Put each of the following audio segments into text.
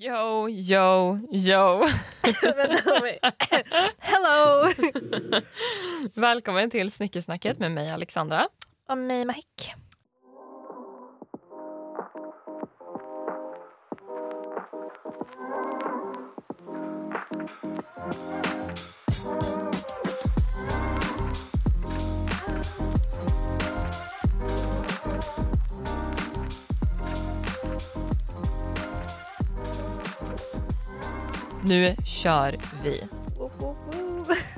Yo, yo, yo. Hello! Välkommen till Snickesnacket med mig Alexandra. Och mig Mahek. Nu kör vi.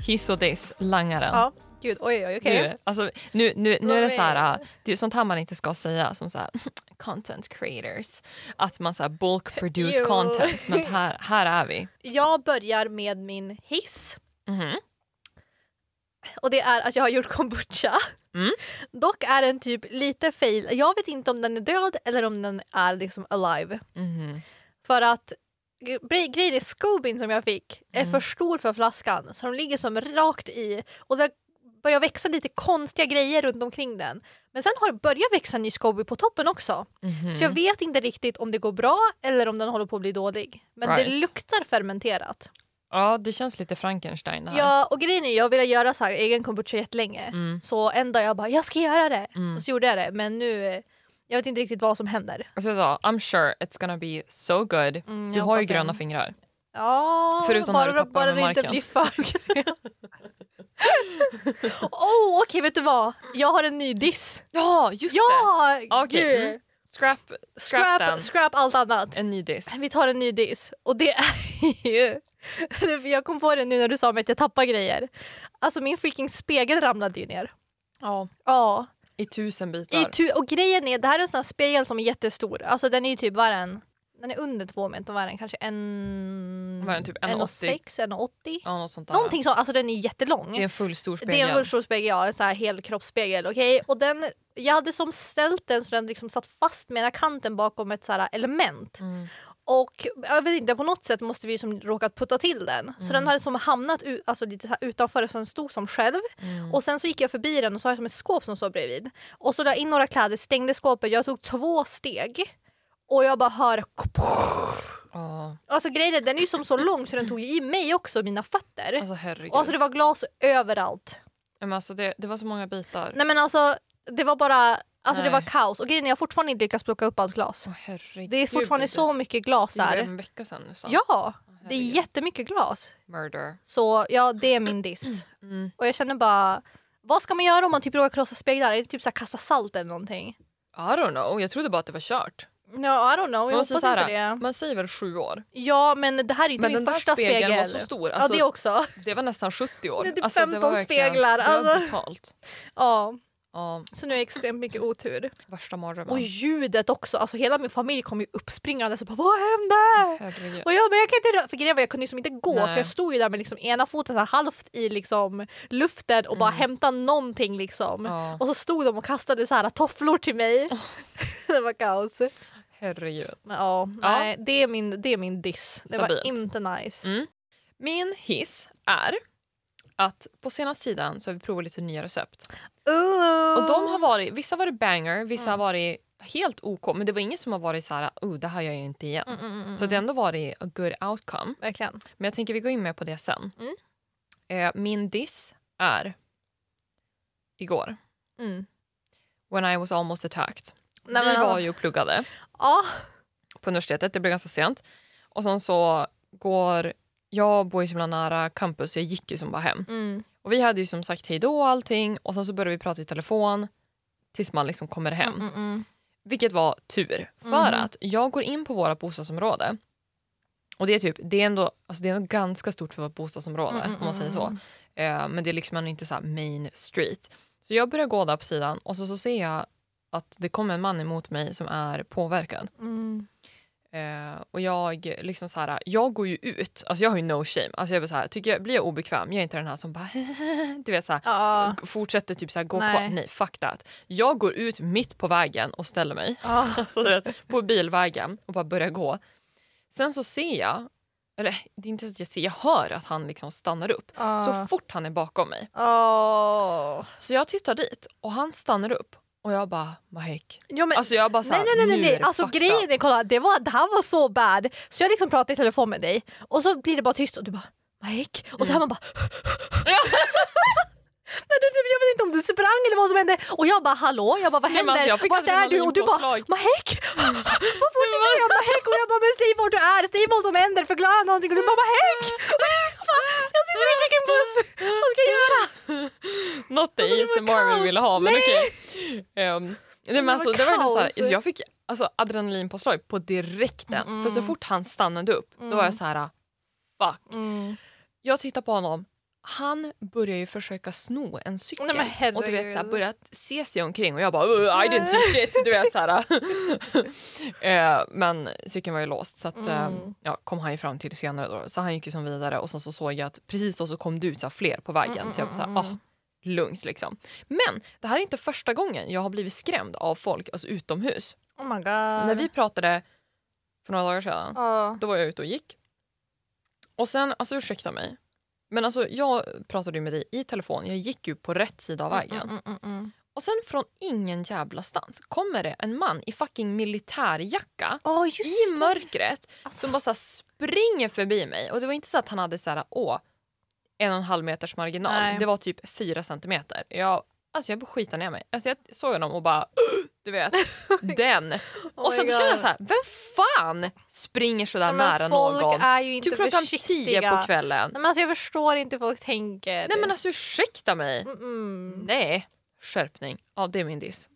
Hiss och diss, langaren. Ja, gud. Oj, oj, okej. Nu, alltså, nu, nu, nu är det så här, är- det är sånt här man inte ska säga som så här, content creators. Att man så här bulk produce Jo. content. Men här, här är vi. Jag börjar med min hiss. Mhm. Och det är att jag har gjort kombucha. Mm. Dock är den typ lite fail. Jag vet inte om den är död eller om den är liksom alive. Mhm. För att grejen är scobin som jag fick är Mm. för stor för flaskan så de ligger som rakt i och det börjar växa lite konstiga grejer runt omkring den. Men sen har det börjat växa ny scoby på toppen också. Mhm. Så jag vet inte riktigt om det går bra eller om den håller på att bli dålig. Men det Right. luktar fermenterat. Ja, det känns lite Frankenstein det här. Ja, och grejen är jag ville göra så här egen kombucha jättelänge. Mm. Så en dag jag bara jag ska göra det. Mm. Och så gjorde jag det. Men nu, jag vet inte riktigt vad som händer. Alltså? I'm sure it's gonna be so good. Mm, Du jag har ju det. gröna fingrar. Ja, Förutom när bara, du tappar bara det inte blir för oh, Okej, vet du vad? Jag har en ny diss. Ja, just det! Ja! Okej, gud. mm. Scrap, scrap. Scrap, scrap allt annat. En ny diss. Vi tar en ny diss. Och det är ju... Jag kom på det nu när du sa mig att jag tappar grejer. Alltså min freaking spegel ramlade ju ner. Ja. Ja. I tusen I bitar. tu- och grejen är, det här är en sån här spegel som är jättestor. Alltså den är ju typ, vad den? Den är under två meter, vad är den? Kanske en... Vad är den, typ 1,80? 1,6, 1,80? ja, något sånt där. Någonting sånt, alltså den är jättelång. Det är en full stor spegel. Det är en rullstolsspegel, ja. En sån här helkroppsspegel. Okej? Och den, jag hade som ställt den så den liksom satt fast med ena kanten bakom ett så här element. Mm. Och jag vet inte, på något sätt måste vi som råkat putta till den. Så Mm. den hade som hamnat u- alltså lite så utanför så den stod som själv. Mm. Och sen så gick jag förbi den och så har jag som ett skåp som står bredvid. Och så la jag in några kläder, stängde skåpet, jag tog två steg. Och jag bara hör... Ja. Alltså grejen är, den är ju som så lång så den tog i mig också, mina fötter. Alltså herregud. Och alltså det var glas överallt. Men alltså, det, det var så många bitar. Nej men alltså det var bara, alltså det Nej. var kaos. Och grejen är, jag har fortfarande inte lyckats plocka upp allt glas. Åh. Det är fortfarande så mycket glas Det var här. en vecka sedan nästan. Ja, Åh, det är jättemycket glas. Murder. Så ja, det är min diss. Mm. Och jag känner bara, vad ska man göra om man typ råkar krossa speglar? Är det typ så här kasta salt eller någonting? I don't know. Jag trodde bara att det var kört. No, I don't know, Man jag måste hoppas säga inte så här, det. Man säger väl sju år. Ja men det här är inte Men min den där första spegeln spegel. var så stor. Alltså, ja det också. det var nästan 70 år. Det är typ alltså, det 15 var verkligen- speglar, Det var alltså. brutalt. Ja, Ja, så nu är jag extremt mycket otur. värsta mardrömmen. Och ljudet också, alltså hela min familj kom ju uppspringande och bara vad hände? Herregud. Och jag bara, jag kan inte röra, för grejen var jag kunde liksom inte gå Nej. så jag stod ju där med liksom ena foten här halvt i liksom luften och bara Mm. hämta någonting liksom. Ja, Och så stod de och kastade så här tofflor till mig. det var kaos. herregud. Men ja, nej, det är min, det är min diss. Det Stabilt. var inte nice. Mm. Min hiss är att på senaste tiden så har vi provat lite nya recept. Och de har varit, vissa har varit banger, vissa Mm. har varit helt OK. Men det var inget som har varit så här, oh, det här gör jag inte igen. Mm, mm, mm, Så det har ändå varit a good outcome. Verkligen. Men jag tänker vi går in med på det sen. Mm. Eh, min diss är igår. Mm. When I was almost attacked. Nej, vi men var ju och pluggade Ja. på universitetet, det blev ganska sent. Och sen så går, jag bor ju så himla nära campus så jag gick ju som bara hem. Mm. Och vi hade ju som sagt hej då och allting och sen så började vi prata i telefon tills man liksom kommer hem. Mm, mm, mm. Vilket var tur för Mhm. att jag går in på våra bostadsområde och det är typ, det är ändå, alltså det är ändå ganska stort för vårt bostadsområde Mm, mm, om man säger så. mm. Eh, men det är liksom inte så main street. Så jag börjar gå där på sidan och så, så ser jag att det kommer en man emot mig som är påverkad. Mm. Eh, och jag liksom så här, jag går ju ut, alltså jag har ju no shame. Alltså jag blir så här, tycker jag, blir jag obekväm, jag är inte den här som bara du vet så här, Ja. fortsätter typ så här, gå Nej. kvar. Nej, fuck that. Jag går ut mitt på vägen och ställer mig Ja. alltså, vet, på bilvägen och bara börjar gå. Sen så ser jag, eller det är inte så att jag ser, jag hör att han liksom stannar upp Ja. så fort han är bakom mig. Så jag tittar dit och han stannar upp Och jag bara, Mahek. Ja, men, Alltså jag bara såhär, nej nej nej, nej. alltså grejen är kolla det, var, det här var så bad. Så jag liksom pratar i telefon med dig och så blir det bara tyst och du bara Mike och så hör man bara Men du, typ, jag vet inte om du sprang eller vad som hände och jag bara hallå, jag bara vad Nej, händer? alltså, jag fick Vart är du? Och du bara. Mahek! Vad fortsätter jag Mahek? Och jag bara men säg vart du är, säg vad som händer, förklara någonting och du bara Mahek! Jag sitter i vilken buss, vad ska jag göra? Not the ASMR vi ville ha men Nej. okej. Ehm, nej, men alltså, det var så, här, kaos. så jag fick alltså, adrenalinpåslag på direkten. Mm, För så mm. fort han stannade upp då var jag så här fuck. Jag tittar på honom. Han börjar ju försöka sno en cykel Nej, och du vet så här, börjar se sig omkring och jag bara "Uh, I didn't see shit. Du vet, så här. Eh, men cykeln var ju låst så att, eh, Mm. ja, kom han ju fram till senare. Då. Så han gick ju som vidare och sen så såg jag att precis då så kom det ut så här, fler på vägen. Mm, så jag var så här, mm, ah, mm. lugnt liksom. Men det här är inte första gången jag har blivit skrämd av folk alltså utomhus. Oh my god. När vi pratade för några dagar sedan Ja. då var jag ute och gick. Och sen, alltså ursäkta mig, men alltså jag pratade ju med dig i telefon, jag gick ju på rätt sida av vägen. Mm, mm, mm, mm. Och sen från ingen jävla stans kommer det en man i fucking militärjacka Ja just i mörkret Alltså, som bara så springer förbi mig. Och det var inte så att han hade så här, åh, en och en halv meters marginal. Nej. Det var typ fyra centimeter. Jag, alltså jag började skita ner mig. Alltså jag såg honom och bara, du vet, den. oh och sen känner jag så här, vem fan springer så där nära folk någon? är ju inte Typ klockan tio på kvällen. Nej, men alltså, jag förstår inte hur folk tänker. Nej men alltså ursäkta mig. Mm, mm. Nej, skärpning. Ja det är min diss.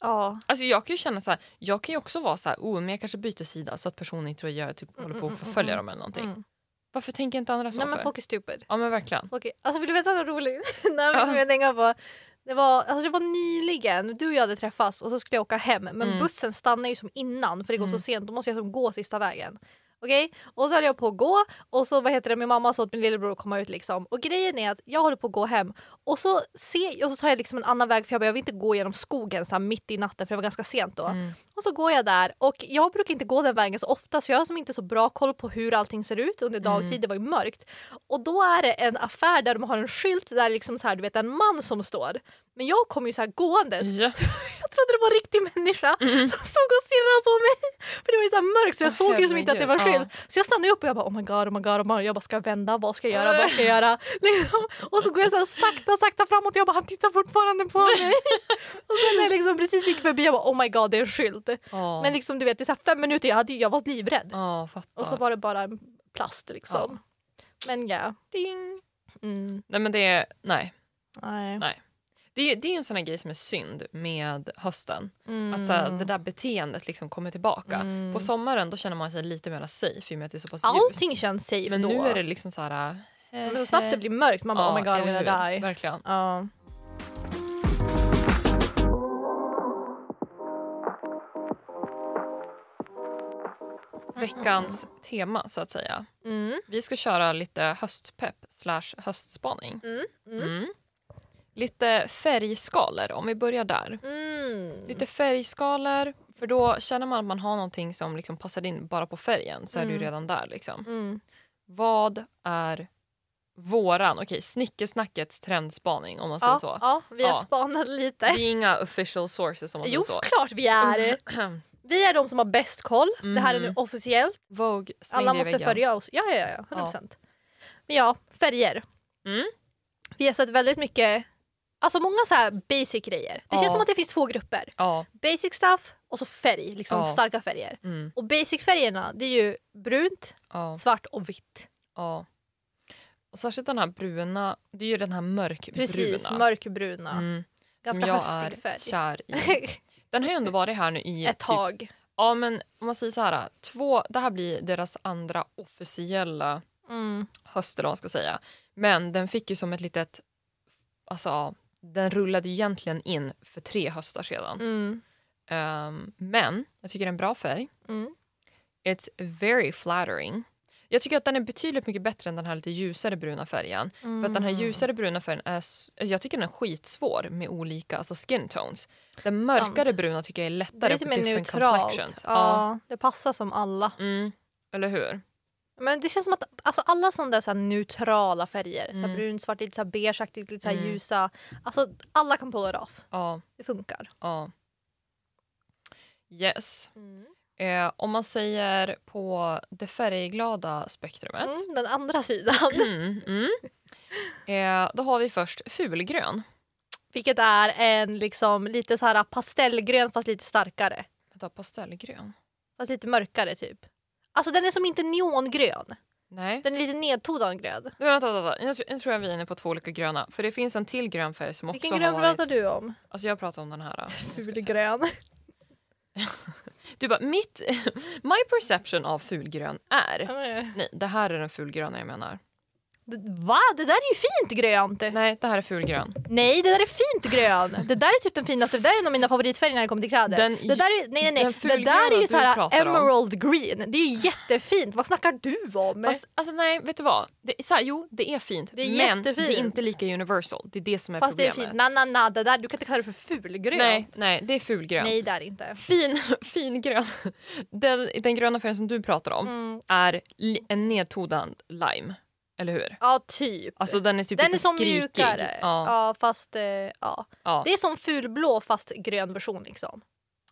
Ja. Alltså jag kan ju känna så här, jag kan ju också vara så här, oh men jag kanske byter sida så att personen inte tror jag typ håller på mm, att mm, förfölja mm, dem eller någonting. Mm. Varför tänker inte andra så Nej men folk är stupid. Ja men verkligen. Folk är... Alltså vill du veta något roligt? Nej men Ja. jag tänker på. Det var, alltså det var nyligen, du och jag hade träffats och så skulle jag åka hem men Mm. bussen stannar ju som innan för det går Mm. så sent, då måste jag som gå sista vägen. Okej? Och så höll jag på att gå och så vad heter det, min mamma sa åt min lillebror att komma ut liksom. Och grejen är att jag håller på att gå hem och så, ser, och så tar jag liksom en annan väg för jag, bara, jag vill inte gå genom skogen så mitt i natten för det var ganska sent då. Mm. Och så går jag där och jag brukar inte gå den vägen så ofta så jag har som inte så bra koll på hur allting ser ut under Mm. dagtid, det var ju mörkt. Och då är det en affär där de har en skylt där liksom så här, du vet en man som står. Men jag kommer ju så här gåendes, Ja. jag trodde det var en riktig människa som stod och stirrade på mig. För det var ju så mörkt så jag. Åh, såg ju som inte att det var en skylt. Så jag stannade upp och jag bara oh my god, oh my god, oh my god. Jag bara ska jag vända, vad ska jag göra, vad ska jag göra? Liksom. Och så går jag så här sakta, sakta framåt och jag bara han tittar fortfarande på mig. och sen när jag liksom precis gick förbi jag bara oh my god det är en skylt. Ja. Men liksom du vet, det är så fem minuter, jag, hade, jag var livrädd. Ja, fattar. Och så var det bara plast liksom. Men ja. Ding. Mm. Nej men det är, nej. Nej. Nej. Det är, det är en sån här grej som är synd med hösten. Mm. Att så här, det där beteendet liksom kommer tillbaka. Mm. På sommaren då känner man sig lite mer safe i och med att det är så pass Allting ljust. känns safe Men då. nu är det liksom så här... eh, Men så snabbt det blir mörkt, man bara ja, oh my god I'm gonna die. Verkligen. Ja. Veckans tema så att säga. Mm. Vi ska köra lite höstpepp slash höstspaning. Mm. Mm. Mm. Lite färgskalor om vi börjar där. Mm. Lite färgskalor, för då känner man att man har någonting som liksom passar in bara på färgen så är du Mm. redan där. Liksom. Mm. Vad är våran, okej snickesnackets trendspaning om man säger Ja, så. ja, vi har Ja. spanat lite. Vi är inga official sources om man Jo, säger så. såklart vi är. Vi är de som har bäst koll. Det här är nu Mm. officiellt. Vogue Alla måste följa oss. Ja, ja, ja. 100%. Men ja, färger. Mm. Vi har sett väldigt mycket, alltså många så här basic grejer. Det Ja. känns som att det finns två grupper. Ja. Basic stuff och så färg, liksom Ja. starka färger. Mm. Och basic-färgerna det är ju brunt, svart och vitt. ja. Och särskilt den här bruna, det är ju den här mörkbruna. Precis, mörkbruna. Mm. Ganska jag höstig är färg. kär i. Den har ju ändå varit här nu i Ett typ tag. Ja men om man säger så här, två, det här blir deras andra officiella Mm. höst eller vad man ska säga. Men den fick ju som ett litet, alltså den rullade ju egentligen in för tre höstar sedan. Mm. Ehm, men jag tycker det är en bra färg. Mm. It's very flattering. Jag tycker att den är betydligt mycket bättre än den här lite ljusare bruna färgen. För att den här Mm. ljusare bruna färgen är, jag tycker den är skitsvår med olika alltså skin tones. Den mörkare Sant. bruna tycker jag är Det är lättare lite mer neutralt. complexions. Ja, det passar som alla. Mm, eller hur? Men det känns som att alltså, alla sådana där så neutrala färger, så Mm. brunt, svart, lite så här, beigeaktigt, lite så Mm. ljusa. Alltså alla kan pull it off. Ja, Det funkar. ja. Yes. Eh, om man säger på det färgglada spektrumet. Mm, den andra sidan. Mm, mm. Eh, då har vi först fulgrön. Vilket är en liksom lite så här pastellgrön fast lite starkare. Vänta, pastellgrön? Fast lite mörkare typ. Alltså den är som inte neongrön. Nej. Den är lite nedtonad grön. Nej, vänta, vänta, vänta. Jag, tror, jag vi är inne på två olika gröna. För det finns en till grön färg som Vilken också grön har varit... pratar du om? Alltså jag pratar om den här. Se. Fulgrön. Du bara, mitt... My perception av fulgrön är... Nej, det här är den fulgröna jag menar. Va? Det där är ju fint grönt! Nej, det här är fulgrön. Nej, det där är fint grön. Det där är typ den finaste. Det där är en av mina favoritfärger när det kommer till kläder. Den- det där är, nej, nej, nej. Det där är ju du så här pratar om. emerald green. Det är ju jättefint. Vad snackar du om? Fast alltså, nej, vet du vad? Det, så här, jo, det är fint. Det är men jättefint. det är inte lika universal. Det är det som är Fast det är problemet. fint. Na, na, na, det där, du kan inte kalla det för fulgrön. nej, nej, det är fulgrön. nej det är inte. Fin, fin grön. Den, den gröna färgen som du pratar om Mm. är en nedtonad lime. Eller hur? Ja, typ. Alltså den är typ den är som skrikig. mjukare. Ja, Ja, fast eh, ja. ja. Det är som fulblå fast grön version liksom.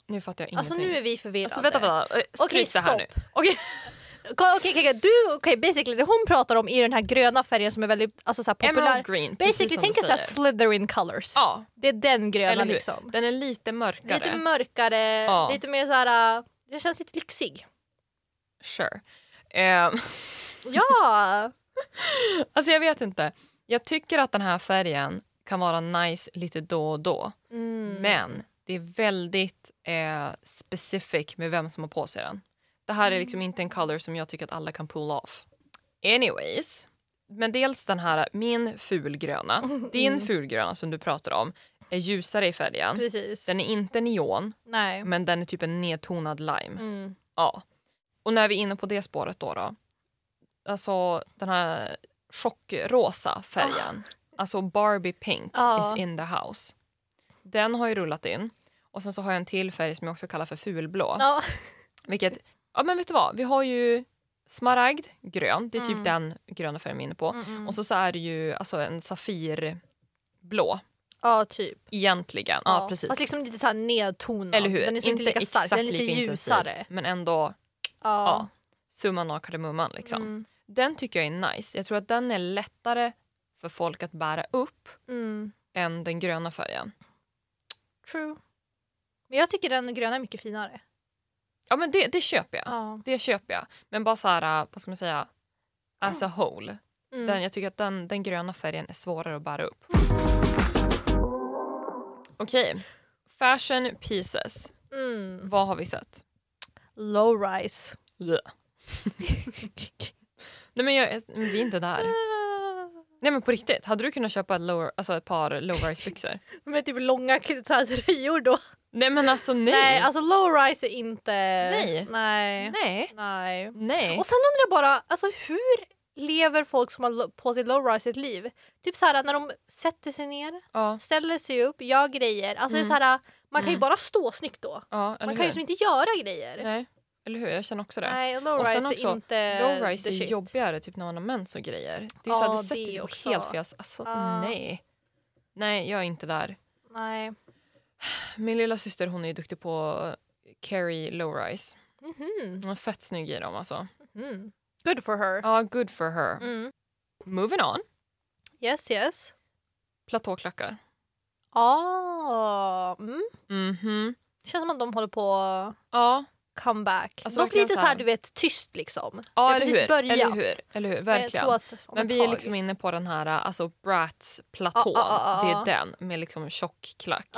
Nu fattar jag Alltså ingenting. nu är vi förvirrade. Alltså vänta, vänta. Eh, Okej, Stryk det här nu. stopp. Okej. Okej, okej, okej, du, okej, basically det hon pratar om är den här gröna färgen som är väldigt alltså, så populär. Emerald green, Basically tänk er. Slytherin colors. Ja, Det är den gröna liksom. Den är lite mörkare. Lite mörkare, Ja. lite mer såhär, det känns lite lyxig. Sure. Eh, Ja! alltså jag vet inte. Jag tycker att den här färgen kan vara nice lite då och då. Mm. Men det är väldigt eh, specific med vem som har på sig den. Det här är liksom inte en color som jag tycker att alla kan pull off. Anyways. Men dels den här, min fulgröna, din fulgröna som du pratar om, är ljusare i färgen. Precis. Den är inte neon, Nej. men den är typ en nedtonad lime. Mm. Ja. Och när vi är inne på det spåret då. då alltså den här chockrosa färgen. Alltså Barbie pink Ja. is in the house. Den har ju rullat in. Och sen så har jag en till färg som jag också kallar för fulblå. Ja. Vilket, ja men vet du vad? Vi har ju smaragd, grön. Det är typ Mm. den gröna färgen vi är inne på. Mm, Och så, så är det ju alltså en safirblå ja, typ. egentligen. Ja, precis. Fast liksom lite såhär nedtonad. Eller hur? Den är inte lika stark, den är lite ljusare. intensiv, Men ändå ja, summan av kardemumman. Liksom. Mm. Den tycker jag är nice. Jag tror att den är lättare för folk att bära upp Mm. än den gröna färgen. True. Men jag tycker den gröna är mycket finare. Ja men det, det köper jag. Ja. Det köper jag. Men bara så här, vad ska man säga, as a whole. Mm. Den, jag tycker att den, den gröna färgen är svårare att bära upp. Okej. Fashion pieces. Mm. Vad har vi sett? Low rise. Nej men jag, men vi är inte där. Nej men på riktigt, hade du kunnat köpa ett, lower, alltså ett par low-rise byxor? Med typ långa så här, tröjor då. Nej men alltså nej. Nej, alltså low rise är inte... Nej. Nej. nej. Nej. nej. Och sen undrar jag bara, alltså hur lever folk som har på sig low rise ett liv? Typ såhär när de sätter sig ner, Ja, ställer sig upp, gör grejer. Alltså Mm. det är såhär, man kan ju Mm. bara stå snyggt då. ja Man kan ju som inte göra grejer. Nej, eller hur? Jag känner också det. Nej, low Och sen rise också, är inte Low-rise är shit. jobbigare typ när man har mens och grejer. Det är Ja, så här, det sätter sig på helt fel. Alltså Ja. nej. Nej, jag är inte där. Nej. Min lilla syster hon är ju duktig på carry low-rise. Mhm. Hon är fett snygg i dem alltså. Mm. Good for her. Ja, good for her. Mm. Moving on. Yes, yes. Platåklackar. Ah, mm. Mhm. Det känns som att de håller på Ja, comeback. Alltså, Dock lite så här- du vet, tyst liksom. ja har eller precis hur? börjat. eller hur? Eller hur? Men jag Verkligen. tror att om Men ett vi är liksom inne på den här alltså Bratz-platån. Ja, ja, ja, ja. Det är den med liksom tjock klack.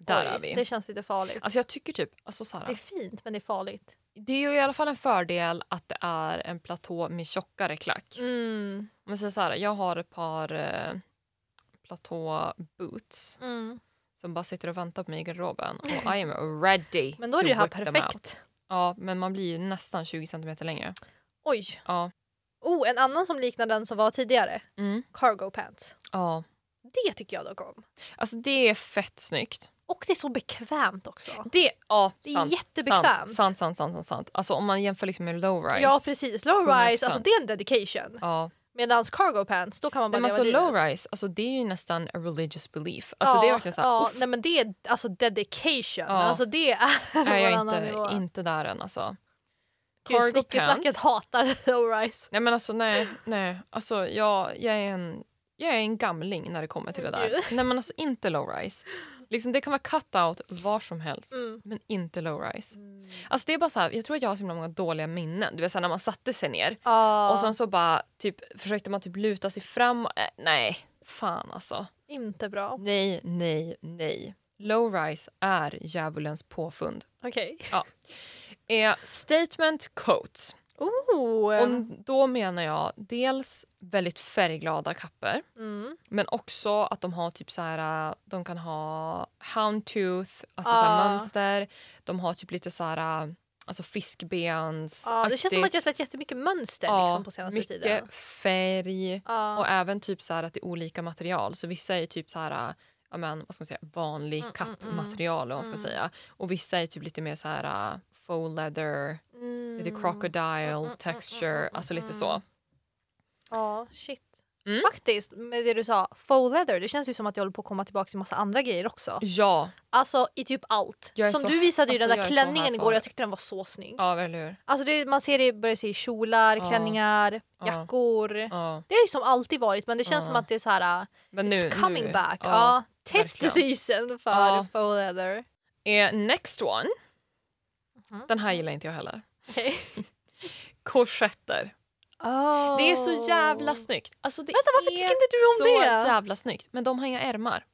Där oj, är vi. Det känns lite farligt. Alltså jag tycker typ, alltså så här, Det är fint men det är farligt. det är ju i alla fall en fördel att det är en platå med tjockare klack. Mm. Om jag säger så här, jag har ett par eh, platå boots Mm. Som bara sitter och väntar på mig i garderoben och I am ready Men då är det här perfekt. Ja, men man blir ju nästan 20 centimeter längre. Oj. Ja. Oh, en annan som liknar den som var tidigare. Mm. Cargo pants. Ja. Det tycker jag dock om. Alltså det är fett snyggt. Och det är så bekvämt också. Det, ja, Det är sant, jättebekvämt. Sant, sant, sant, sant, sant. Alltså om man jämför liksom med low rise. Ja precis, low rise, 100%. alltså det är en dedication. Ja. Medan cargo pants, då kan man bara Men alltså leva livet. rise, alltså det är ju nästan a religious belief. Alltså ja, det är verkligen såhär, ja, nej men det är alltså dedication. Ja. Alltså det är är jag annan inte, nivå. inte där än alltså. Gud, Cargo Snickesnacket pants. hatar low rise. Nej men alltså nej, nej. Alltså jag, jag är en jag är en gamling när det kommer till det där. Gud. Nej men alltså inte low rise. Liksom, det kan vara cut out var som helst, Mm. men inte low rise. Alltså det är bara så här, jag tror att jag har så många dåliga minnen. Du vet så här, när man satte sig ner Ja, och sen så bara typ, försökte man typ luta sig fram. Äh, nej, fan alltså. inte bra. Nej, nej, nej. Low rise är djävulens påfund. Okej. Är statement coats. Oh. Och då menar jag dels väldigt färgglada kapper Mm. men också att de har typ så här, de kan ha houndtooth, alltså så här Ah. mönster. De har typ lite så här, alltså fiskbens Ja, det känns som att jag sett jättemycket mönster liksom, på senaste mycket tiden. färg Ja. och även typ så att det är olika material. Så vissa är typ så här, ja men vad ska man säga, vanlig Mm, mm, kappmaterial eller vad man ska mm. säga. Och vissa är typ lite mer så här faux leather, Mm. lite crocodile mm, mm, texture, mm, alltså lite mm. så. Ja, shit. Mm. Faktiskt, med det du sa, faux leather, det känns ju som att jag håller på att komma tillbaka till massa andra grejer också. Ja, Alltså i typ allt. Som så- du visade ju alltså, den jag där klänningen igår, jag tyckte den var så snygg. ja eller hur? Alltså det, man ser det, börjar se kjolar, Ja. klänningar, Ja. jackor. Ja. Det har ju som alltid varit men det känns Ja. som att det är så här, uh, Men nu, it's coming nu, back. Ja. Ja, test season för faux leather. Är next one, Den här gillar inte jag heller. Korsetter. Oh. Det är så jävla snyggt. Alltså det Vänta varför tycker inte du om så det? jävla snyggt. Men de har inga ärmar.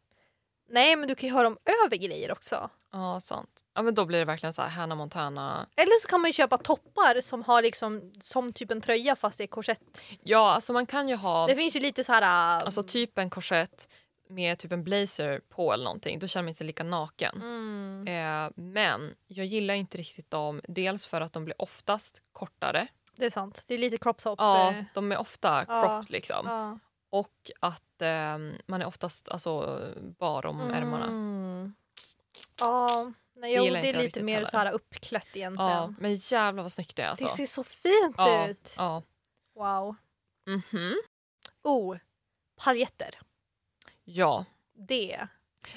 Nej men du kan ju ha dem över grejer också. Ja, sant. Ja, men då blir det verkligen så här Hannah Montana. Eller så kan man ju köpa toppar som har liksom som typ en tröja fast det är korsett. Ja, alltså man kan ju ha Det finns ju lite så här. uh, alltså typ en korsett med typ en blazer på eller någonting. Då känner man sig lika naken. mm. Eh, men jag gillar inte riktigt dem. Dels för att de blir oftast kortare. Det är sant. Det är lite crop top. Ja, eh, de är ofta Ja, cropped liksom. ja. Och att eh, man är oftast alltså, bar om ärmarna. Mm. Ja, nej, jo, det är lite mer så här uppklätt egentligen. Ja, men jävlar vad snyggt det är alltså. Det ser så fint ja, ut. ja. Wow. Mhm. Oh, paljetter. Ja. Det.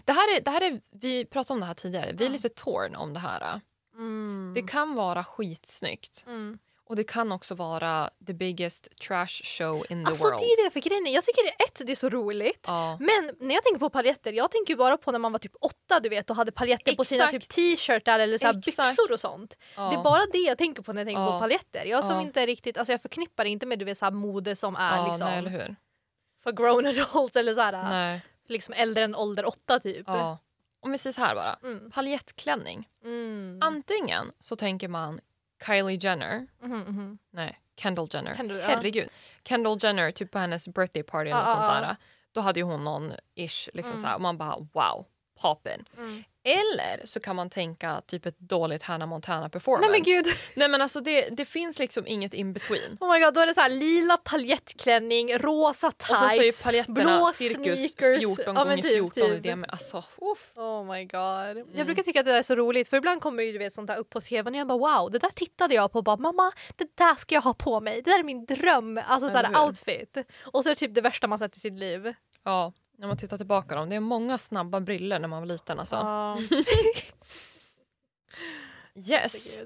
Det här är, det här är, vi pratade om det här tidigare, vi är lite torn om det här. Mm. Det kan vara skitsnyggt Mm. och det kan också vara the biggest trash show in the Alltså world. det är det för grejen jag tycker det är ett, det är så roligt. Ja. Men när jag tänker på paljetter, jag tänker bara på när man var typ åtta du vet och hade paljetter på sina typ Exakt. t-shirtar eller så Exakt. byxor och sånt. Ja. Det är bara det jag tänker på när jag tänker Ja. på paljetter. Jag som inte riktigt, alltså jag förknippar det inte med du vet så mode som är liksom nej? För grown adults eller så här, Nej. liksom äldre än ålder åtta typ. Ja. Om vi säger så här bara, Mm. paljettklänning. Mm. Antingen så tänker man Kylie Jenner, Mhm, mhm. nej Kendall Jenner, Kendall, ja. herregud. Kendall Jenner typ på hennes birthday party eller Ja, ja, sånt ja. där. Då hade ju hon någon ish liksom Mm. så här, och man bara wow, poppin. Mm. Eller så kan man tänka typ ett dåligt Hannah Montana performance. Nej men gud, Nej men alltså det, det finns liksom inget in between. oh my god då är det så här lila paljettklänning, rosa tights. Och så så är paletterna blå cirkus sneakers. 14 Ja, gånger typ, 14 i typ. diameter. Alltså, uff. Oh my god. Mm. Jag brukar tycka att det där är så roligt för ibland kommer ju du vet sånt där upp på tvn och jag bara wow det där tittade jag på och bara mamma det där ska jag ha på mig. Det där är min dröm. Alltså såhär outfit. Och så är det typ det värsta man sett i sitt liv. Ja, när man tittar tillbaka dem. Det är många snabba briller när man var liten alltså. Ja. Yes,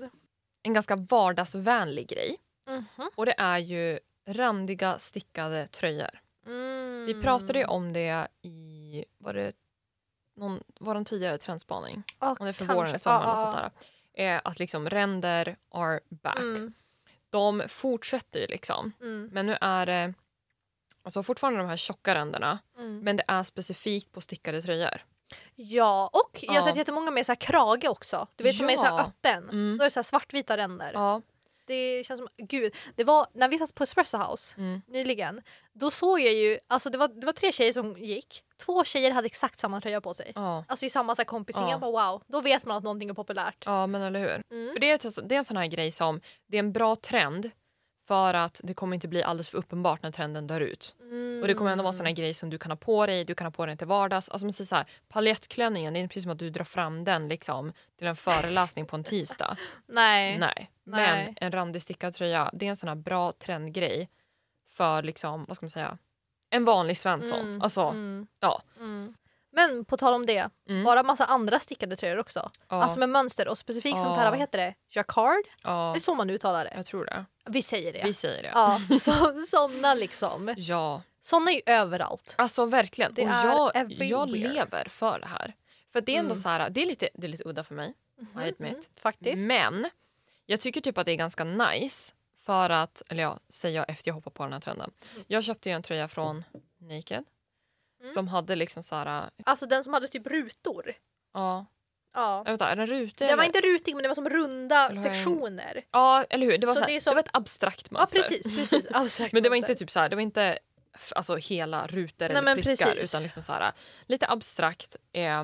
en ganska vardagsvänlig grej. Mhm. Och det är ju randiga stickade tröjor. Mm. Vi pratade ju om det i, var det någon, det tidigare trendspaning? Ja, Om det är för kanske. våren eller sommaren Ja, och sånt där. Eh, att liksom ränder are back. Mm. De fortsätter ju liksom. Mm. Men nu är det alltså fortfarande de här tjocka ränderna. Mm. Men det är specifikt på stickade tröjor. Ja, och jag har Ja. sett jättemånga med så här krage också. Du vet som är så här Ja. öppen. Mm. Då är det så här svartvita ränder. Ja. Det känns som, gud. Det var när vi satt på Espresso House Mm. nyligen. Då såg jag ju, alltså det var, det var tre tjejer som gick. Två tjejer hade exakt samma tröja på sig. Ja. Alltså i samma så här kompising. Ja. Jag bara wow, då vet man att någonting är populärt. ja, men eller hur. Mm. För det är, det är en sån här grej som, det är en bra trend För att det kommer inte bli alldeles för uppenbart när trenden dör ut. Och det kommer ändå vara såna grejer som du kan ha på dig, du kan ha på dig till vardags. Alltså man säger så här, paljettklänningen, det är precis som att du drar fram den liksom till en föreläsning på en tisdag. Nej. Nej. Men Nej. en randig stickad tröja, det är en sån här bra trendgrej för liksom, vad ska man säga, en vanlig Svensson. Mm, Alltså, mm, ja. mm. Men på tal om det, Mm. bara massa andra stickade tröjor också. ja, Alltså med mönster och specifikt sånt här, Ja. vad heter det? Jacquard? ja, Det är så man uttalar det. jag tror det. Vi säger det. Vi säger det. Ja, så, såna liksom. Ja, Såna är ju överallt. alltså verkligen. Det och är jag, everywhere. jag lever för det här. För det är ändå Mm. så här, det är lite, det är lite udda för mig. I admit. Faktiskt. Men jag tycker typ att det är ganska nice för att, eller ja, säger jag efter jag hoppade på den här trenden. Jag köpte ju en tröja från Naked Mm. som hade liksom så här, Alltså den som hade typ rutor. ja, Ja. vänta, är den rutig? Det var inte rutig men det var som runda Eller jag sektioner. Ja, eller hur? Det var, Så så här, det är det, som- var ett abstrakt Ja mönster. precis, precis. Abstrakt Men det var inte typ så här, det var inte alltså hela rutor Nej, eller prickar precis. utan liksom så här, lite abstrakt. Eh,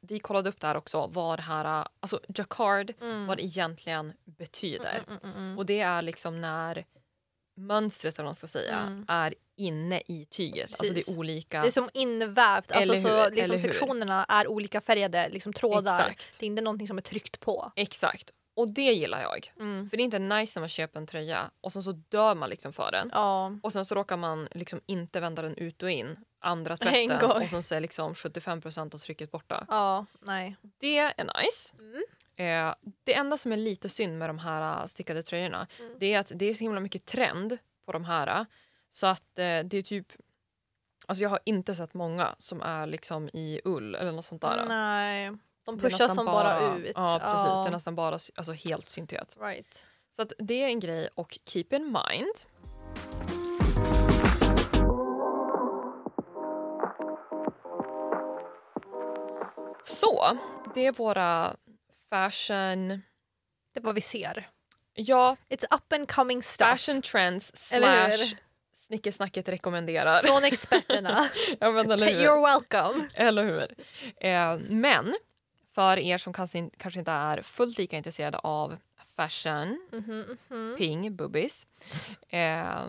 vi kollade upp det här också vad det här, alltså jacquard, Mm. vad det egentligen betyder. Mm, mm, mm, mm. Och det är liksom när mönstret eller vad man ska säga är inne i tyget. Alltså det Precis. är olika. Det är som invävt, alltså Eller så hur, liksom hur. sektionerna är olika färgade liksom trådar. Exakt. Det är inte någonting som är tryckt på. Exakt. Och det gillar jag. Mm. För det är inte nice när man köper en tröja och sen så dör man liksom för den. Ja. Och sen så råkar man liksom inte vända den ut och in andra En tvätten och sen så är liksom 75% av trycket borta. ja, nej. Det är nice. Mm. Eh, det enda som är lite synd med de här eh, stickade tröjorna Mm. det är att det är så himla mycket trend på de här. Så att eh, det är typ... Alltså jag har inte sett många som är liksom i ull eller något sånt där. Nej. De pushar som bara, ut. Ja precis, det är nästan bara alltså, helt syntet. Right. Så att det är en grej och keep in mind. Så, det är våra fashion... Det är vad vi ser. Ja, It's up and coming stuff. fashion trends slash snickesnacket rekommenderar. Från experterna. ja, men? You're welcome. Eller hur? Eh, men för er som kanske, kanske inte är fullt lika intresserade av fashion, Mhm, mhm. ping, boobies. Eh,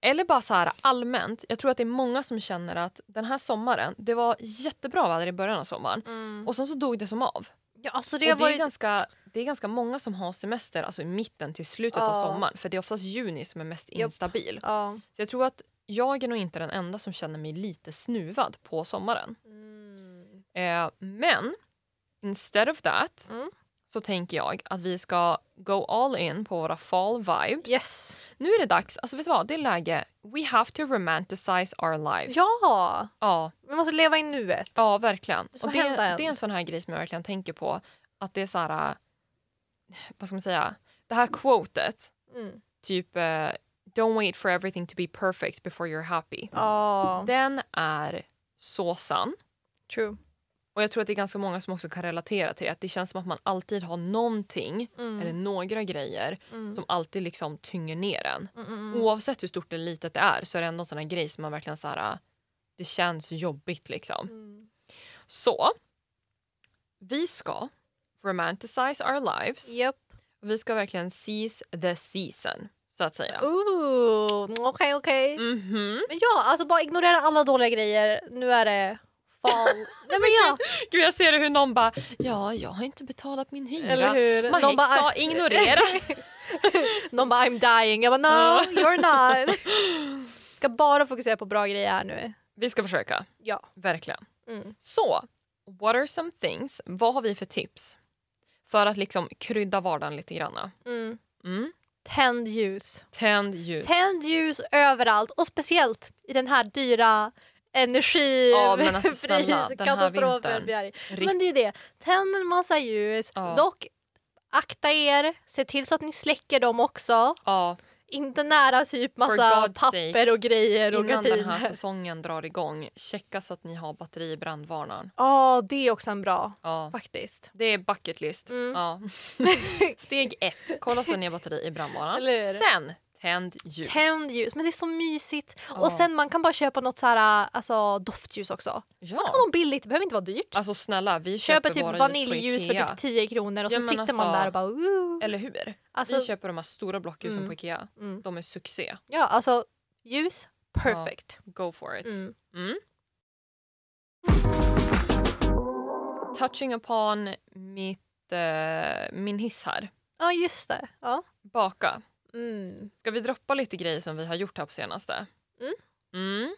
eller bara så här allmänt. Jag tror att det är många som känner att den här sommaren, det var jättebra väder i början av sommaren Mm. och sen så dog det som av. Ja, alltså Och det det, har varit... är ganska, det är ganska många som har semester alltså i mitten till slutet av Ja. sommaren för det är oftast juni som är mest instabil. Ja. Så jag tror att jag är nog inte den enda som känner mig lite snuvad på sommaren. Mm. Eh, men instead of that Mm. Så tänker jag att vi ska go all in på våra fall vibes. Yes. Nu är det dags, alltså vet du vad, det är läge. We have to romanticize our lives. Ja! Ja, Vi måste leva i nuet. ja verkligen. Det Och det, det är en sån här grej som jag verkligen tänker på. Att det är så här, äh, vad ska man säga, det här quotet, Mm. typ eh, don't wait for everything to be perfect before you're happy. Ja, Den är så sann. true. Och jag tror att det är ganska många som också kan relatera till det. Att det känns som att man alltid har någonting Mm. eller några grejer Mm. som alltid liksom tynger ner en. Mm, mm, mm. Oavsett hur stort eller litet det är så är det ändå en sån här grej som man verkligen så här, det känns jobbigt liksom. Mm. Så vi ska romanticize our lives. Och vi ska verkligen seize the season så att säga. Okej okej. Mhm. Men ja, alltså bara ignorera alla dåliga grejer. Nu är det fall. Nej men ja, Gud jag ser hur någon bara ja jag har inte betalat min hyra. eller hur? Mahek Någon bara, sa ignorera. någon bara I'm dying. Jag bara no, you're not. Ska bara fokusera på bra grejer här nu. vi ska försöka, Ja. verkligen. Mm. Så, what are some things? Vad har vi för tips? För att liksom krydda vardagen lite grann. Mm. Mm. Tänd ljus. Tänd ljus. Tänd ljus överallt och speciellt i den här dyra energi Ja, men alltså snälla, den här katastrofen Men det är det. Tänd en massa ljus. Ja. Dock akta er. Se till så att ni släcker dem också. Ja, Inte nära typ massa papper sake, och grejer och innan den här gardiner. säsongen drar igång, checka så att ni har batteri i brandvarnaren. Ja, det är också en bra Ja. faktiskt. Det är bucket list. Mm. Ja. Steg ett, kolla så att ni har batteri i brandvarnaren. Sen, tänd ljus. Tänd ljus, men det är så mysigt. Ja. Och sen man kan bara köpa något så här, alltså doftljus också. Man kan ha Ja. något billigt, det behöver inte vara dyrt. Alltså snälla, vi Köper köper typ vaniljljus ljus för typ 10 kronor och Ja, så sitter man alltså- där och bara Woo! Eller hur? Alltså, vi köper de här stora blockljusen Mm. på Ikea. mm. De är succé. Ja, alltså ljus, perfect. Go for it. Mm. Mm. Touching upon mitt, eh, min hiss här. Ja, just det. Ja. Baka. Mm. Ska vi droppa lite grejer som vi har gjort här på senaste? Mm. Mm.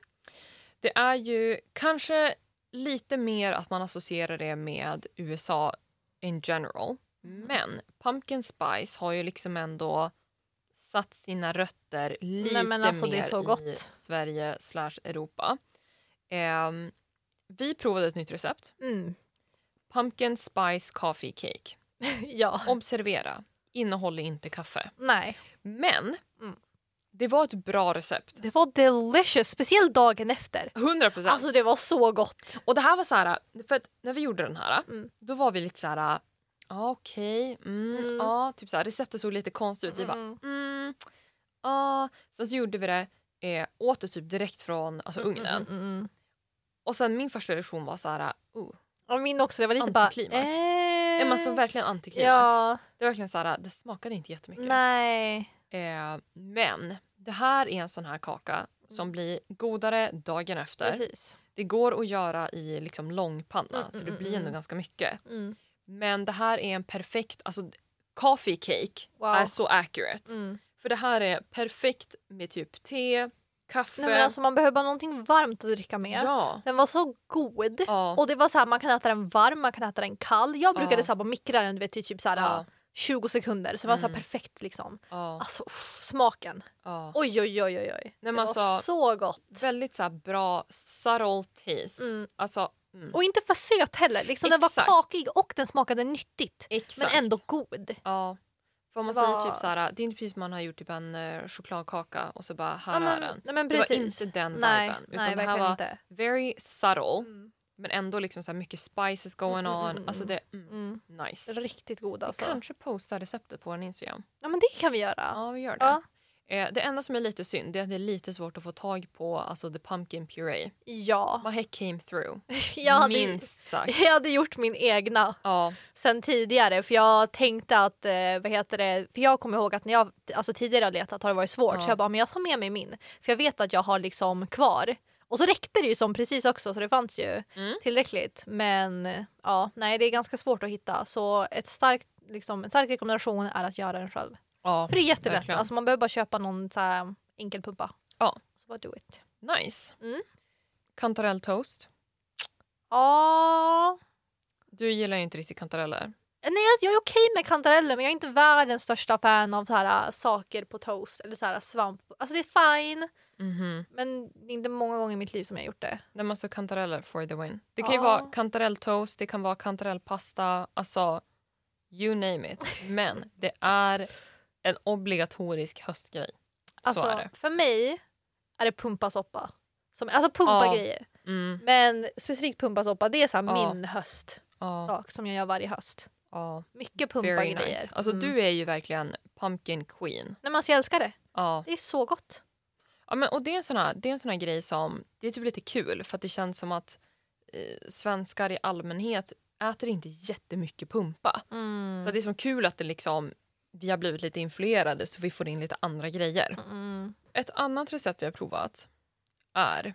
Det är ju kanske lite mer att man associerar det med USA in general. Mm. Men pumpkin spice har ju liksom ändå satt sina rötter lite Nej, alltså, mer i. Sverige slash Europa. Ehm, vi provade ett nytt recept. Mm. Pumpkin spice coffee cake. ja. Observera, innehåller inte kaffe. Nej. Men Mm. det var ett bra recept. Det var delicious, speciellt dagen efter. 100 procent. Alltså det var så gott. och det här var så här, för när vi gjorde den här, Mm. då var vi lite så här, ja okej, mm, Mm. ja, typ så här, receptet såg lite konstigt ut. Vi bara, Mm. mm, ja. Sen så gjorde vi det, eh, åt det typ direkt från alltså, ugnen. Mm, mm, mm, mm. Och sen min första reaktion var så här, oh, Och min också, det var lite bara... Antiklimax. Eh, är man så verkligen antiklimax. Ja, Det är verkligen så här, det smakade inte jättemycket. nej. Eh, men det här är en sån här kaka som blir godare dagen efter. Precis. Det går att göra i liksom långpanna Mm, så det mm, blir mm, ändå ganska mycket. Mm. Men det här är en perfekt, alltså coffee cake Wow. är så accurate. Mm. För det här är perfekt med typ te, kaffe. Nej, men alltså, man behöver bara någonting varmt att dricka med. ja. Den var så god. Ja. Och det var så här, man kan äta den varm, man kan äta den kall. Jag brukade Ja. så här, bara mikra den du vet, typ så här, Ja. 20 sekunder. Så det var så Mm. perfekt liksom. ja, Alltså uff, smaken. ja. Oj oj oj oj. oj. men det var alltså- så gott. Väldigt så bra subtle taste. Mm. Alltså, mm. Och inte för söt heller. Liksom, den var kakig och den smakade nyttigt. Exakt. Men ändå god. Ja. För om man Det var- säger typ så här, det är inte precis som man har gjort typ en eh, chokladkaka och så bara här Ja, är men, den. nej, men Det var precis. inte den nej, viben. Utan nej, det här var inte. very subtle Mm. Men ändå liksom så här mycket spices going Mm, on. mm, Alltså mm. det, mm, Mm. nice. Riktigt god Vi alltså. kanske postar receptet på en Instagram. Ja men det kan vi göra. Ja, vi gör det. Ja. Eh, det enda som är lite synd är att det är lite svårt att få tag på alltså the pumpkin puree. Ja. Vad heck came through? Jag hade, Minst sagt. jag hade gjort min egna Ja, sen tidigare för jag tänkte att, eh, vad heter det, för jag kommer ihåg att när jag alltså tidigare har letat har det varit svårt Ja. så jag bara men jag tar med mig min för jag vet att jag har liksom kvar. Och så räckte det ju som precis också så det fanns ju Mm. tillräckligt men ja nej det är ganska svårt att hitta så ett starkt, liksom, en stark rekommendation är att göra den själv. ja För det är jättelätt, verkligen. alltså man behöver bara köpa någon så här enkel pumpa. Ja. Så bara do it. nice. Mm. Kantarelltoast. Ja, Du gillar ju inte riktigt kantareller. Nej, jag, är okej med kantareller men jag är inte världens största fan av så här, äh, saker på toast eller så här, svamp. Alltså det är fine Mhm. men det är inte många gånger i mitt liv som jag har gjort det. Nej, men alltså kantareller for the win. Det kan ju vara kantarelltoast, det kan vara kantarellpasta, alltså you name it. Men det är en obligatorisk höstgrej. Alltså, Så är det. För mig är det pumpasoppa. Som, alltså pumpa Ja. grejer. Mm, Men specifikt pumpasoppa det är så min höstsak ja, som jag gör varje höst. ja. Mycket pumpa Very grejer. nice. Alltså Mm. du är ju verkligen pumpkin queen. Nej men alltså jag älskar det. Ja. Det är så gott. Ja, men, och det är, en sån här, det är en sån här grej som det är typ lite kul för det känns som att eh, svenskar i allmänhet äter inte jättemycket pumpa. Mm. Så det är som kul att det liksom, vi har blivit lite influerade så vi får in lite andra grejer. Mm. Ett annat recept vi har provat är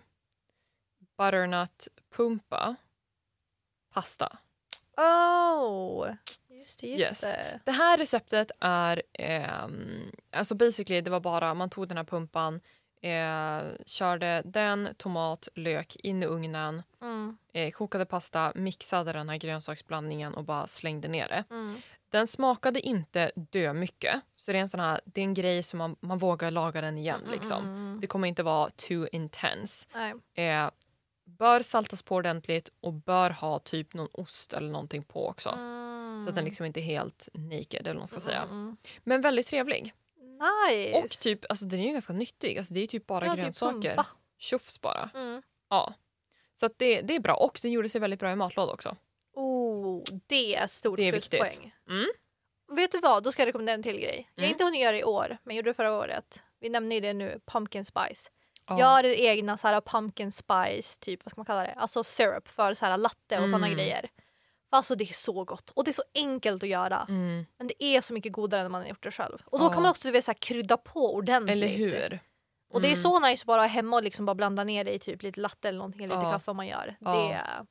butternut pumpa pasta. Oh! Just det, just Yes. det. Det här receptet är ehm, alltså basically det var bara man tog den här pumpan eh, körde den, tomat, lök in i ugnen Mm. eh, kokade pasta, mixade den här grönsaksblandningen och bara slängde ner det. Mm. Den smakade inte dö mycket. Så det är en sån här, det är en grej som man, man vågar laga den igen. Liksom. Mm, mm, Det kommer inte vara too intense. Eh, bör saltas på ordentligt och bör ha typ någon ost eller någonting på också. Så att den liksom inte är helt naked eller vad man ska säga. Mm, mm, Men väldigt trevlig. Mm. Nice! Och typ, alltså den är ju ganska nyttig. Alltså det är typ bara Ja, är grönsaker. pumpa. Tjofs bara. Mm. Ja. Så att det, det är bra. Och den gjorde sig väldigt bra i matlåda också. Oh, det är stort Det är pluspoäng. Mm. Vet du vad, då ska jag rekommendera en till grej. Jag har Mm. inte hunnit göra det i år, men jag gjorde det förra året. vi nämner ju det nu, pumpkin spice. Ja. Gör er egna så här pumpkin spice, typ vad ska man kalla det? Alltså syrup för så här latte och sådana Mm. grejer. Alltså det är så gott och det är så enkelt att göra. Mm. Men det är så mycket godare när man har gjort det själv. Och då Ja. kan man också du vet, så här, krydda på ordentligt. Eller hur? Och det är Mm. så nice att bara ha hemma och liksom bara blanda ner det i typ lite latte eller någonting, eller lite Ja. kaffe man gör. Ja. Det är,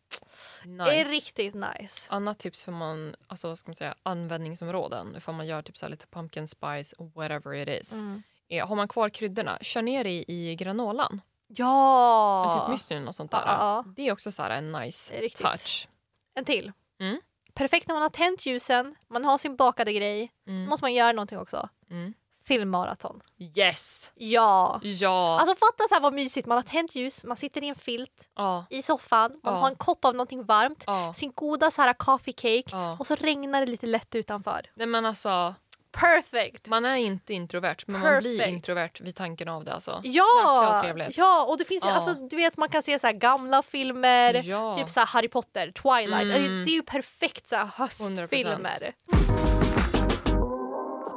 Nice. är riktigt nice. Annat tips för man, alltså vad ska man säga, användningsområden, ifall man gör typ så lite pumpkin spice, whatever it is. Mm. Är, har man kvar kryddorna, kör ner det i granolan. Ja! Men typ müslin och sånt där. Det är också så här en nice touch. En till. Mm. Perfekt när man har tänt ljusen, man har sin bakade grej. Då Mm. måste man göra någonting också. Mm. Filmmaraton. Yes! Ja! Ja! Alltså fatta så här vad mysigt, man har tänt ljus, man sitter i en filt ja. i soffan, man Ja. har en kopp av någonting varmt, ja. sin goda så här coffee cake och så regnar det lite lätt utanför. Nej men alltså, Perfect! man är inte introvert men man blir Perfect. introvert vid tanken av det alltså. Ja! Ja, och det finns ju, Ja. alltså du vet man kan se så gamla filmer, Ja. typ så Harry Potter, Twilight. Mm. Alltså, Det är ju perfekt så höstfilmer. 100%.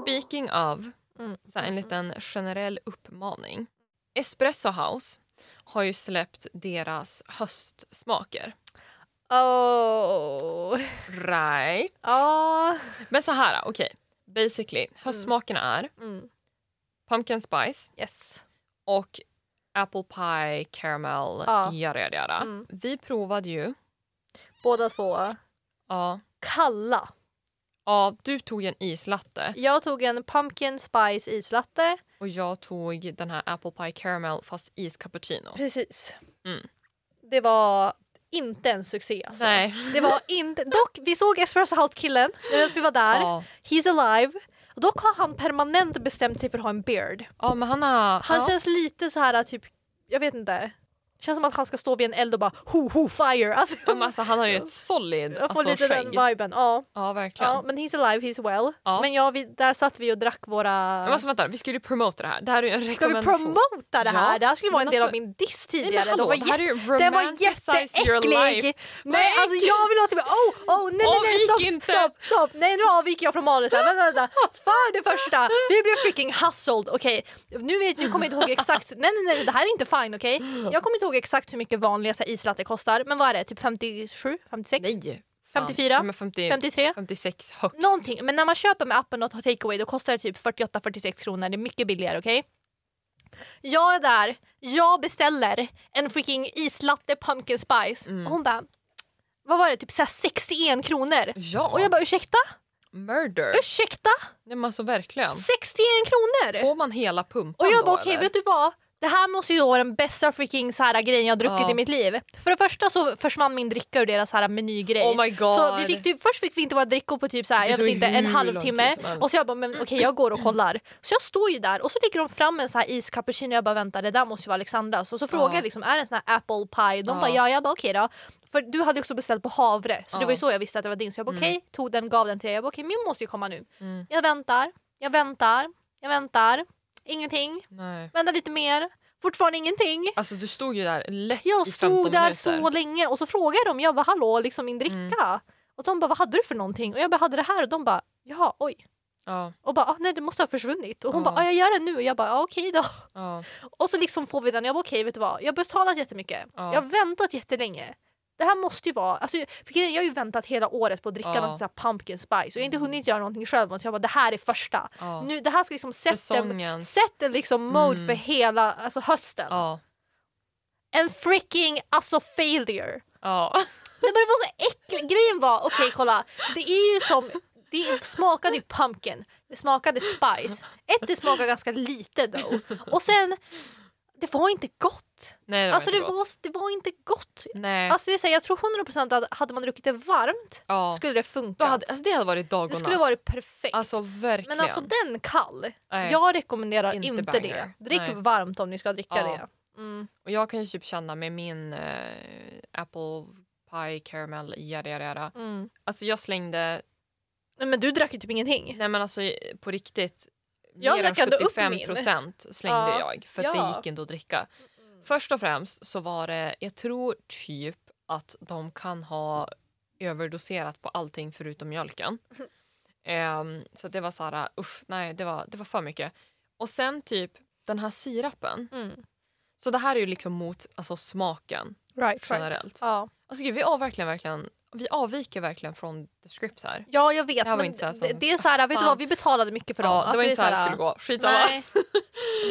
Speaking of, Mm. så en liten generell uppmaning. Espresso House har ju släppt deras höstsmaker. Oh. Right? Ja. Men så här, okej. Basically, höstsmakerna är Mm. pumpkin spice Yes. och apple pie, caramel, Ja. yada yada yada. Mm. Vi provade ju, Båda två. ja, Kalla. ja, du tog en islatte Jag tog en pumpkin spice islatte. och jag tog den här apple pie caramel fast iscappuccino. Precis. Mm. Det var inte en succé alltså. Nej. Det var inte, dock vi såg Espresso House killen medan vi var där. Ja. He's alive. Och dock har han permanent bestämt sig för att ha en beard. ja, men han har... Han ja. känns lite så här typ, jag vet inte. Känns som att han ska stå vid en eld och bara ho ho fire. Alltså, Ja, men alltså, han har ju ett solid jag får alltså, lite skägg. den viben. Ja. Ja, verkligen. ja, men he's alive, he's well. Ja. Men ja, vi, där satt vi och drack våra... Men alltså, vänta, vi skulle ju promota det här. Det här är ju en Ska vi rekommendation. promota det här? Ja, det här skulle vara en del alltså- av min diss Nej, tidigare. hallå, De var det är ju Den var jätteäcklig! Nej alltså jag vill ha typ, oh, oh nej nej nej stopp, inte. stopp, stopp, nej nu avviker jag från manus här, vänta vänta. För det första, vi blev freaking hustled, okej. Nu, vet, nu kommer jag inte ihåg exakt, nej nej nej det här är inte fine okej. Jag kommer inte ihåg exakt hur mycket vanliga så här, islatte kostar, men vad är det, typ 57, 56, Nej. 54? Ja, men 50, 53? 56 högst. Någonting, men när man köper med appen och tar takeaway då kostar det typ 48-46 kronor, det är mycket billigare okej. Jag är där, jag beställer en freaking islatte pumpkin spice Mm. och hon bara vad var det, typ så här 61 kronor? Ja, Och jag bara ursäkta? murder. Ursäkta? Nej, men alltså verkligen. 61 kronor? Får man hela pumpan Och jag då, bara okej eller? vet du vad? Det här måste ju vara den bästa freaking så här grejen jag druckit Ja. i mitt liv. För det första så försvann min dricka ur deras så här menygrej. Oh my god. Så vi fick typ, först fick vi inte våra drickor på typ så här, Det jag tog vet inte, en hur halvtimme. lång tid som helst. Och så jag bara, men okej jag går och kollar. Så jag står ju där och så lägger de fram en så här iscappuccino och jag bara vänta det där måste ju vara Alexandras. Och så frågar Ja. jag liksom, är det en sån här apple pie? De Ja. bara ja, jag bara okej då. För du hade också beställt på havre så det Ja. Mm. var ju så jag visste att det var din. Så jag bara okej, tog den, gav den till dig. Jag bara okej min måste ju komma nu. Mm. Jag väntar, jag väntar, jag väntar. Ingenting. Nej. Vänta lite mer. Fortfarande ingenting. Alltså du stod ju där lätt Jag i 15 stod där minuter. så länge och så frågade de, jag bara hallå liksom min dricka. Mm. Och de bara vad hade du för någonting? Och jag bara hade det här och de bara jaha oj. Ja, Och bara ah, nej det måste ha försvunnit. Och hon Ja. bara ah, jag gör det nu och jag bara ah, okej då. ja, Och så liksom får vi den, jag bara okej vet du vad, jag har betalat jättemycket. Ja. Jag har väntat jättelänge. Det här måste ju vara, alltså, för jag har ju väntat hela året på att dricka Ja. något pumpkin spice och jag har inte hunnit göra någonting själv så jag bara det här är första. ja. Nu, det här ska liksom sätta liksom mode Mm. för hela alltså hösten. Ja. En freaking alltså failure. Ja. Nej men det var så äckligt. Grejen var, okej kolla. Det är ju som, det smakade ju pumpkin. Det smakade spice. Ett, det smakade ganska lite då. Och sen, det var inte gott. Nej, det var Alltså det inte var, gott. det var inte gott. Nej. Alltså det är här, jag tror 100% att hade man druckit det varmt ja. skulle det funka. alltså det hade varit dag och det skulle natt. varit perfekt. Alltså verkligen. men alltså den kall, Nej. jag rekommenderar Inte inte, banger. det. Drick Nej. varmt om ni ska dricka Ja. det. Mm. Och jag kan ju typ känna med min eh, apple pie caramel yada yada yada. Mm. Alltså jag slängde, Nej, Men du drack ju typ ingenting. nej men alltså på riktigt. Jag mer än drack ändå upp 75 min. procent slängde Ja. jag för att Ja. det gick inte att dricka. Först och främst så var det, jag tror typ att de kan ha överdoserat på allting förutom mjölken. Ehm, så det var så här, uff, nej det var, det var för mycket. Och sen typ den här sirapen. Mm. Så det här är ju liksom mot alltså, smaken Right, right. generellt. Ja. Alltså gud, vi, av verkligen, verkligen, vi avviker verkligen från the script här. ja, jag vet. Det men inte så det, det är så här, vet du vad, vi betalade mycket för dem. Ja, det Alltså, var inte så här det är skulle gå. Skitsamma. Nej,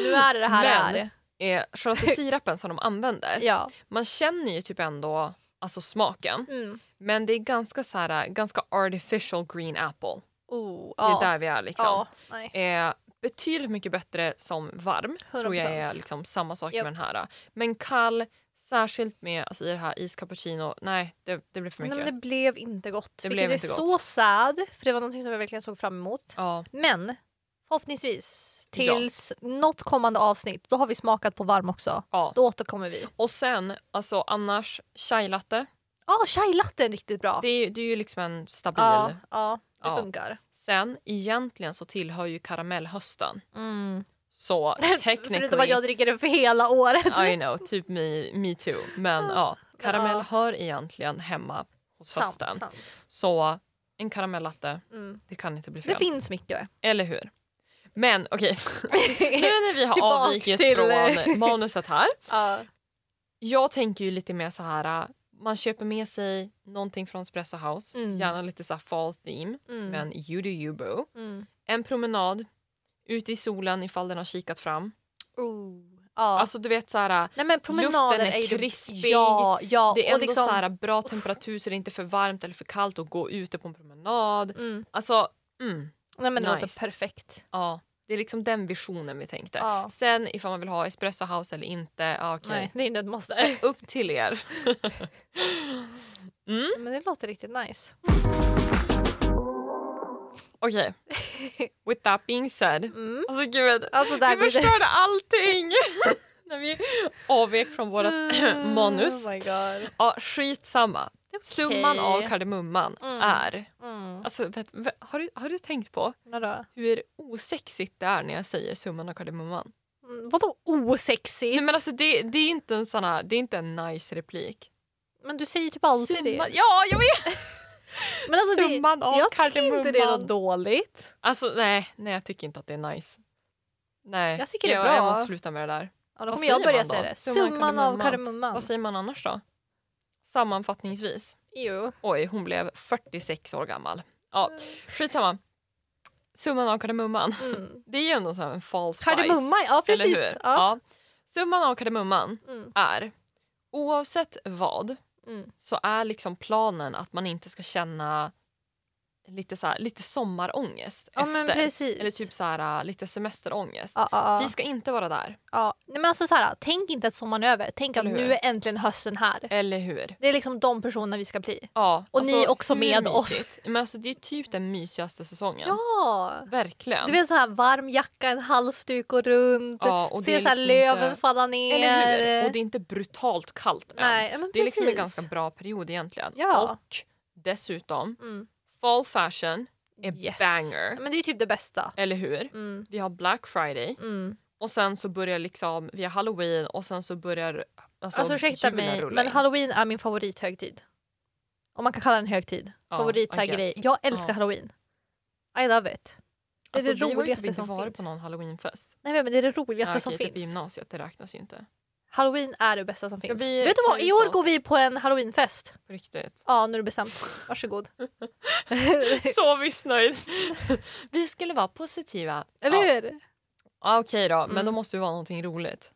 nu är det det här Men- är. Eh, själva sirapen som de använder, Ja. man känner ju typ ändå alltså, smaken. Mm. Men det är ganska så här, ganska artificial green apple. Oh, Det är ja. där vi är liksom. ja. Eh, betydligt mycket bättre som varm. Tror jag är 100%. liksom samma sak Japp. med den här. Men kall, särskilt med alltså, i det här iscappuccino, nej det, det blir för Nej, mycket. men det blev inte gott. Det vilket blev är inte så gott. sad, för det var någonting som jag verkligen såg fram emot. Ja, Men förhoppningsvis Ja. tills något kommande avsnitt, då har vi smakat på varm också. ja. Då återkommer vi. Och sen, alltså annars, chai latte. Ja, ah, chai latte är riktigt bra. Det är, det är ju liksom en stabil. ja, ja, det Ja. funkar. Sen, egentligen så tillhör ju karamellhösten. Mm. Så Förutom technically, att jag dricker det för hela året. I know, typ me, me too. Men ja, karamell Ja. hör egentligen hemma hos Sant, hösten. sant. Så en karamellatte, Mm. det kan inte bli fel. Det finns mycket. Eller hur? Men okej, nu när vi har avvikit till- från manuset här. ja. Jag tänker ju lite mer så här. Man köper med sig någonting från Espresso House, Mm. gärna lite så fall theme, Mm. men you do you boo. Mm. En promenad, ute i solen ifall den har kikat fram. Oh. Ja. Alltså du vet så här, Nej, men luften är ju- krispig. Ja, ja. det är och ändå liksom, så här bra temperatur så det är inte för varmt eller för kallt att gå ute på en promenad. mm. Alltså, mm, Nej, men det Nice. låter perfekt. ja. Det är liksom den visionen vi tänkte. Ja. Sen ifall man vill ha Espresso House eller inte, ja, okej. Nej, det är inte ett måste. Upp till er. mm, Men det låter riktigt nice. Okej. With that being said. Mm. Alltså gud, Alltså där vi det... förstörde allting! När vi avvek från vårt manus. Oh my god. Ja, skitsamma. Är Summan av kardemumman Mm. är... Mm. Alltså, vet, har, du, har du tänkt på Vadå? hur osexigt det är när jag säger summan av kardemumman? Mm, vadå osexigt? Nej, men alltså, det, det, är inte en sån här, det är inte en nice replik. Men du säger typ alltid Summan, det. ja, jag vet! Men alltså det, Summan av jag tycker inte det är något dåligt. Alltså nej, nej, jag tycker inte att det är nice. Nej, Jag tycker det är bra. jag måste sluta med det där. Ja, då Vad kommer jag säger börja man då? säga det. Summan Summan av kardemumman. kardemumman. Vad säger man annars då? Sammanfattningsvis. Jo. Oj, hon blev 46 år gammal. Ja, skitsamma. Summan av kardemumman. Mm. Det är ju ändå så här en false spice. Kardemumma, ja Eller precis. hur? Ja. Ja. Summan av kardemumman Mm. är oavsett vad Mm. så är liksom planen att man inte ska känna lite, så här, lite sommarångest ja efter. Eller typ så här, äh, lite semesterångest. Ja, ja, Vi ska inte vara där. ja. Nej, men alltså så här, tänk inte att sommaren är över. Tänk att Eller hur? nu är äntligen hösten här. Eller hur? Det är liksom de personerna vi ska bli. Ja, Och ni också med oss. mysigt? Men alltså, det är typ den mysigaste säsongen. Ja! Verkligen. Du vet så här varm jacka, en halsduk och runt. ja, och Se så liksom löven inte, falla ner. Eller hur? Och det är inte brutalt kallt än. Nej, men Det är liksom en ganska bra period egentligen. Ja. Och dessutom, Mm. Fall fashion är Yes. banger. Men det är typ det bästa. Eller hur? Mm. Vi har Black Friday Mm. och sen så börjar liksom, vi har halloween och sen så börjar alltså, Alltså ursäkta mig, rulla men in. halloween är min favorithögtid. Om man kan kalla den högtid. Ja, Favorit så här I guess. grej. Jag älskar Ja. halloween. I love it. Det är Alltså, det vi har ju roligaste typ inte som varit finns. på någon halloweenfest. Nej men det är det Ja, roligaste som okej, typ finns. gymnasiet, det räknas ju inte. Halloween är det bästa som Ska finns. vi Vet du vad? I år oss? går vi på en halloweenfest. På riktigt. Ja, nu är det bestämt. Varsågod. Så missnöjd. vi skulle vara positiva. Eller ja. hur? Ja, Okej då, men Mm. då måste det vara någonting roligt.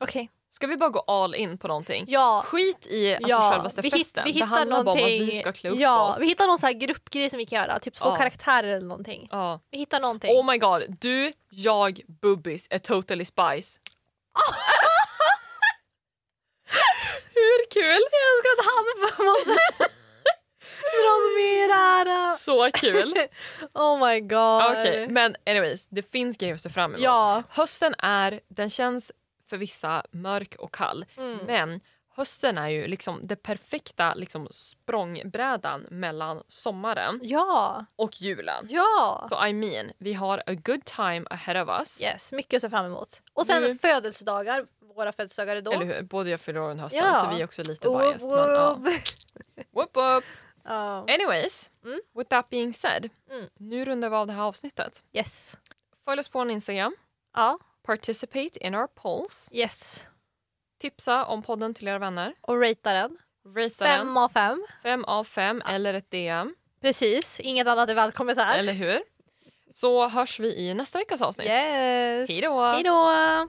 Okej. Ska vi bara gå all in på någonting? Ja. Skit i alltså, ja. självaste vi, festen. vi det hittar handlar bara om någonting. att vi ska klä upp ja, oss. vi hittar någon så här gruppgrej som vi kan göra. Typ två Ja. karaktärer eller någonting. Ja. Vi hittar någonting. Oh my god, du, jag, Bubbis är totally spice. Kul? Jag älskar att han måste dra så mycket här. Så kul. Oh my god. Okej, men anyways, det finns grejer att se fram emot. Ja. Hösten är, den känns för vissa mörk och kall. Mm. Men hösten är ju liksom det perfekta liksom språngbrädan mellan sommaren Ja. och julen. Ja. Så I mean, vi har a good time ahead of us. Yes, mycket att se fram emot. Och sen Nu- födelsedagar. Våra födelsedagar är då. Eller hur? Både jag fyller år under hösten Ja. så vi är också lite Woop, biased. Men, ja. Whoop, whoop. Ja. Anyways, Mm. with that being said. Mm. Nu rundar vi av det här avsnittet. Yes. Följ oss på en Instagram. Ja. participate in our polls. Yes. Tipsa om podden till era vänner. Och ratea den. Rata Fem den. av fem. Fem av fem eller ett DM. Precis, inget annat är välkommet här. Eller hur? Så hörs vi i nästa veckas avsnitt. Yes. Hej då!